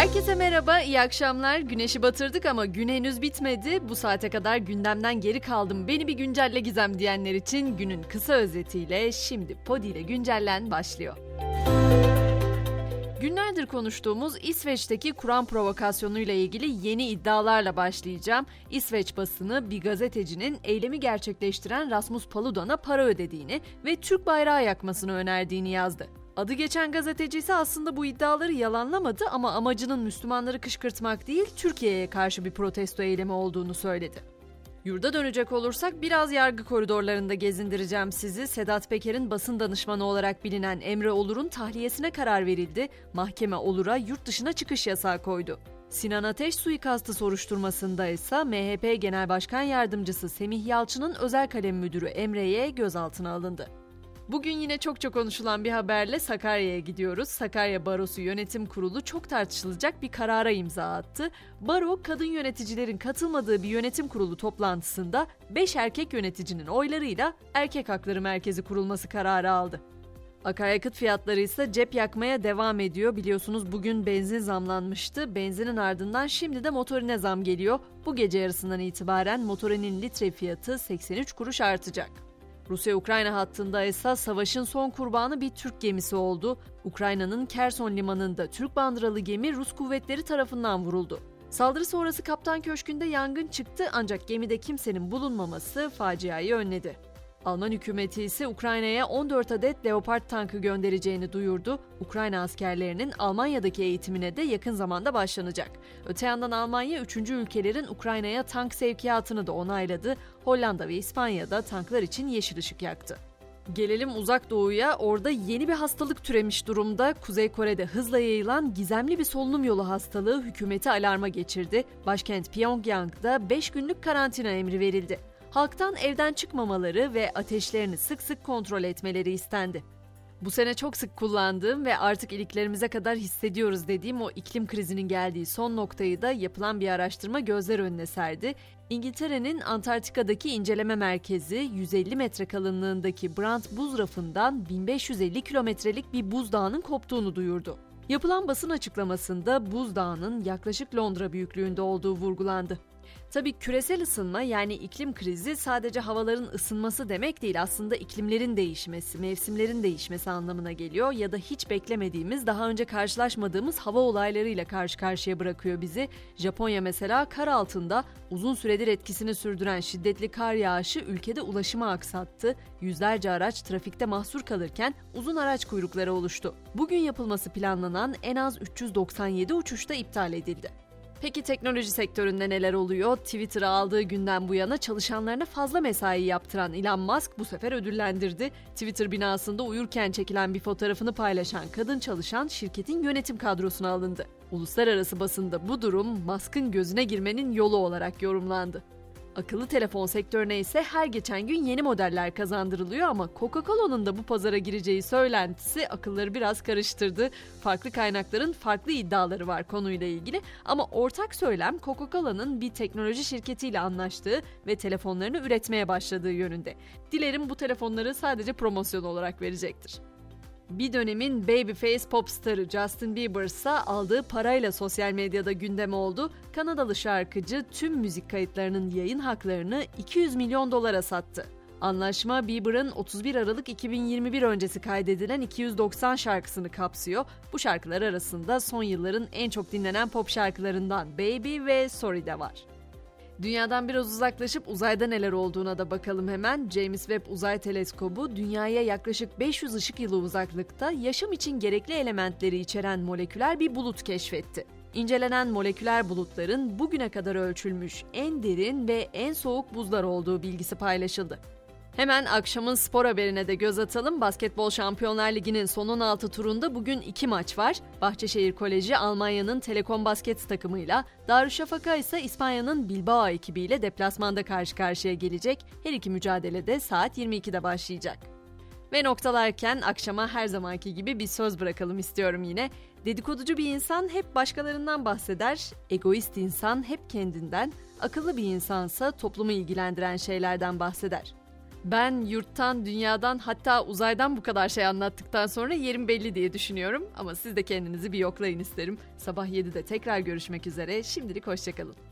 Herkese merhaba, iyi akşamlar. Güneşi batırdık ama gün henüz bitmedi. Bu saate kadar gündemden geri kaldım. Beni bir güncelle gizem diyenler için günün kısa özetiyle şimdi Podi ile güncellen başlıyor. Günlerdir konuştuğumuz İsveç'teki Kur'an provokasyonuyla ilgili yeni iddialarla başlayacağım. İsveç basını bir gazetecinin eylemi gerçekleştiren Rasmus Paludan'a para ödediğini ve Türk bayrağı yakmasını önerdiğini yazdı. Adı geçen gazeteci ise aslında bu iddiaları yalanlamadı ama amacının Müslümanları kışkırtmak değil, Türkiye'ye karşı bir protesto eylemi olduğunu söyledi. Yurda dönecek olursak biraz yargı koridorlarında gezindireceğim sizi. Sedat Peker'in basın danışmanı olarak bilinen Emre Olur'un tahliyesine karar verildi. Mahkeme Olur'a yurt dışına çıkış yasağı koydu. Sinan Ateş suikastı soruşturmasında ise MHP Genel Başkan Yardımcısı Semih Yalçın'ın özel kalem müdürü Emre'ye gözaltına alındı. Bugün yine çok çok konuşulan bir haberle Sakarya'ya gidiyoruz. Sakarya Barosu Yönetim Kurulu çok tartışılacak bir karara imza attı. Baro, kadın yöneticilerin katılmadığı bir yönetim kurulu toplantısında 5 erkek yöneticinin oylarıyla Erkek Hakları Merkezi kurulması kararı aldı. Akaryakıt fiyatları ise cep yakmaya devam ediyor. Biliyorsunuz bugün benzin zamlanmıştı. Benzinin ardından şimdi de motorine zam geliyor. Bu gece yarısından itibaren motorinin litre fiyatı 83 kuruş artacak. Rusya-Ukrayna hattında ise savaşın son kurbanı bir Türk gemisi oldu. Ukrayna'nın Kerson limanında Türk bandıralı gemi Rus kuvvetleri tarafından vuruldu. Saldırı sonrası kaptan köşkünde yangın çıktı ancak gemide kimsenin bulunmaması faciayı önledi. Alman hükümeti ise Ukrayna'ya 14 adet Leopard tankı göndereceğini duyurdu. Ukrayna askerlerinin Almanya'daki eğitimine de yakın zamanda başlanacak. Öte yandan Almanya 3. ülkelerin Ukrayna'ya tank sevkiyatını da onayladı. Hollanda ve İspanya'da tanklar için yeşil ışık yaktı. Gelelim uzak doğuya. Orada yeni bir hastalık türemiş durumda. Kuzey Kore'de hızla yayılan gizemli bir solunum yolu hastalığı hükümeti alarma geçirdi. Başkent Pyongyang'da 5 günlük karantina emri verildi halktan evden çıkmamaları ve ateşlerini sık sık kontrol etmeleri istendi. Bu sene çok sık kullandığım ve artık iliklerimize kadar hissediyoruz dediğim o iklim krizinin geldiği son noktayı da yapılan bir araştırma gözler önüne serdi. İngiltere'nin Antarktika'daki inceleme merkezi 150 metre kalınlığındaki Brant buz rafından 1550 kilometrelik bir buzdağının koptuğunu duyurdu. Yapılan basın açıklamasında buzdağının yaklaşık Londra büyüklüğünde olduğu vurgulandı. Tabii küresel ısınma yani iklim krizi sadece havaların ısınması demek değil aslında iklimlerin değişmesi, mevsimlerin değişmesi anlamına geliyor ya da hiç beklemediğimiz, daha önce karşılaşmadığımız hava olaylarıyla karşı karşıya bırakıyor bizi. Japonya mesela kar altında uzun süredir etkisini sürdüren şiddetli kar yağışı ülkede ulaşımı aksattı. Yüzlerce araç trafikte mahsur kalırken uzun araç kuyrukları oluştu. Bugün yapılması planlanan en az 397 uçuşta iptal edildi. Peki teknoloji sektöründe neler oluyor? Twitter'ı aldığı günden bu yana çalışanlarına fazla mesai yaptıran Elon Musk bu sefer ödüllendirdi. Twitter binasında uyurken çekilen bir fotoğrafını paylaşan kadın çalışan şirketin yönetim kadrosuna alındı. Uluslararası basında bu durum Musk'ın gözüne girmenin yolu olarak yorumlandı. Akıllı telefon sektörüne ise her geçen gün yeni modeller kazandırılıyor ama Coca-Cola'nın da bu pazara gireceği söylentisi akılları biraz karıştırdı. Farklı kaynakların farklı iddiaları var konuyla ilgili ama ortak söylem Coca-Cola'nın bir teknoloji şirketiyle anlaştığı ve telefonlarını üretmeye başladığı yönünde. Dilerim bu telefonları sadece promosyon olarak verecektir. Bir dönemin babyface popstarı Justin Bieber ise aldığı parayla sosyal medyada gündem oldu. Kanadalı şarkıcı tüm müzik kayıtlarının yayın haklarını 200 milyon dolara sattı. Anlaşma Bieber'ın 31 Aralık 2021 öncesi kaydedilen 290 şarkısını kapsıyor. Bu şarkılar arasında son yılların en çok dinlenen pop şarkılarından Baby ve Sorry de var. Dünyadan biraz uzaklaşıp uzayda neler olduğuna da bakalım hemen. James Webb Uzay Teleskobu dünyaya yaklaşık 500 ışık yılı uzaklıkta yaşam için gerekli elementleri içeren moleküler bir bulut keşfetti. İncelenen moleküler bulutların bugüne kadar ölçülmüş en derin ve en soğuk buzlar olduğu bilgisi paylaşıldı. Hemen akşamın spor haberine de göz atalım. Basketbol Şampiyonlar Ligi'nin son 16 turunda bugün iki maç var. Bahçeşehir Koleji Almanya'nın Telekom Basket takımıyla, Darüşşafaka ise İspanya'nın Bilbao ekibiyle deplasmanda karşı karşıya gelecek. Her iki mücadele de saat 22'de başlayacak. Ve noktalarken akşama her zamanki gibi bir söz bırakalım istiyorum yine. Dedikoducu bir insan hep başkalarından bahseder, egoist insan hep kendinden, akıllı bir insansa toplumu ilgilendiren şeylerden bahseder. Ben yurttan, dünyadan hatta uzaydan bu kadar şey anlattıktan sonra yerim belli diye düşünüyorum. Ama siz de kendinizi bir yoklayın isterim. Sabah 7'de tekrar görüşmek üzere. Şimdilik hoşçakalın.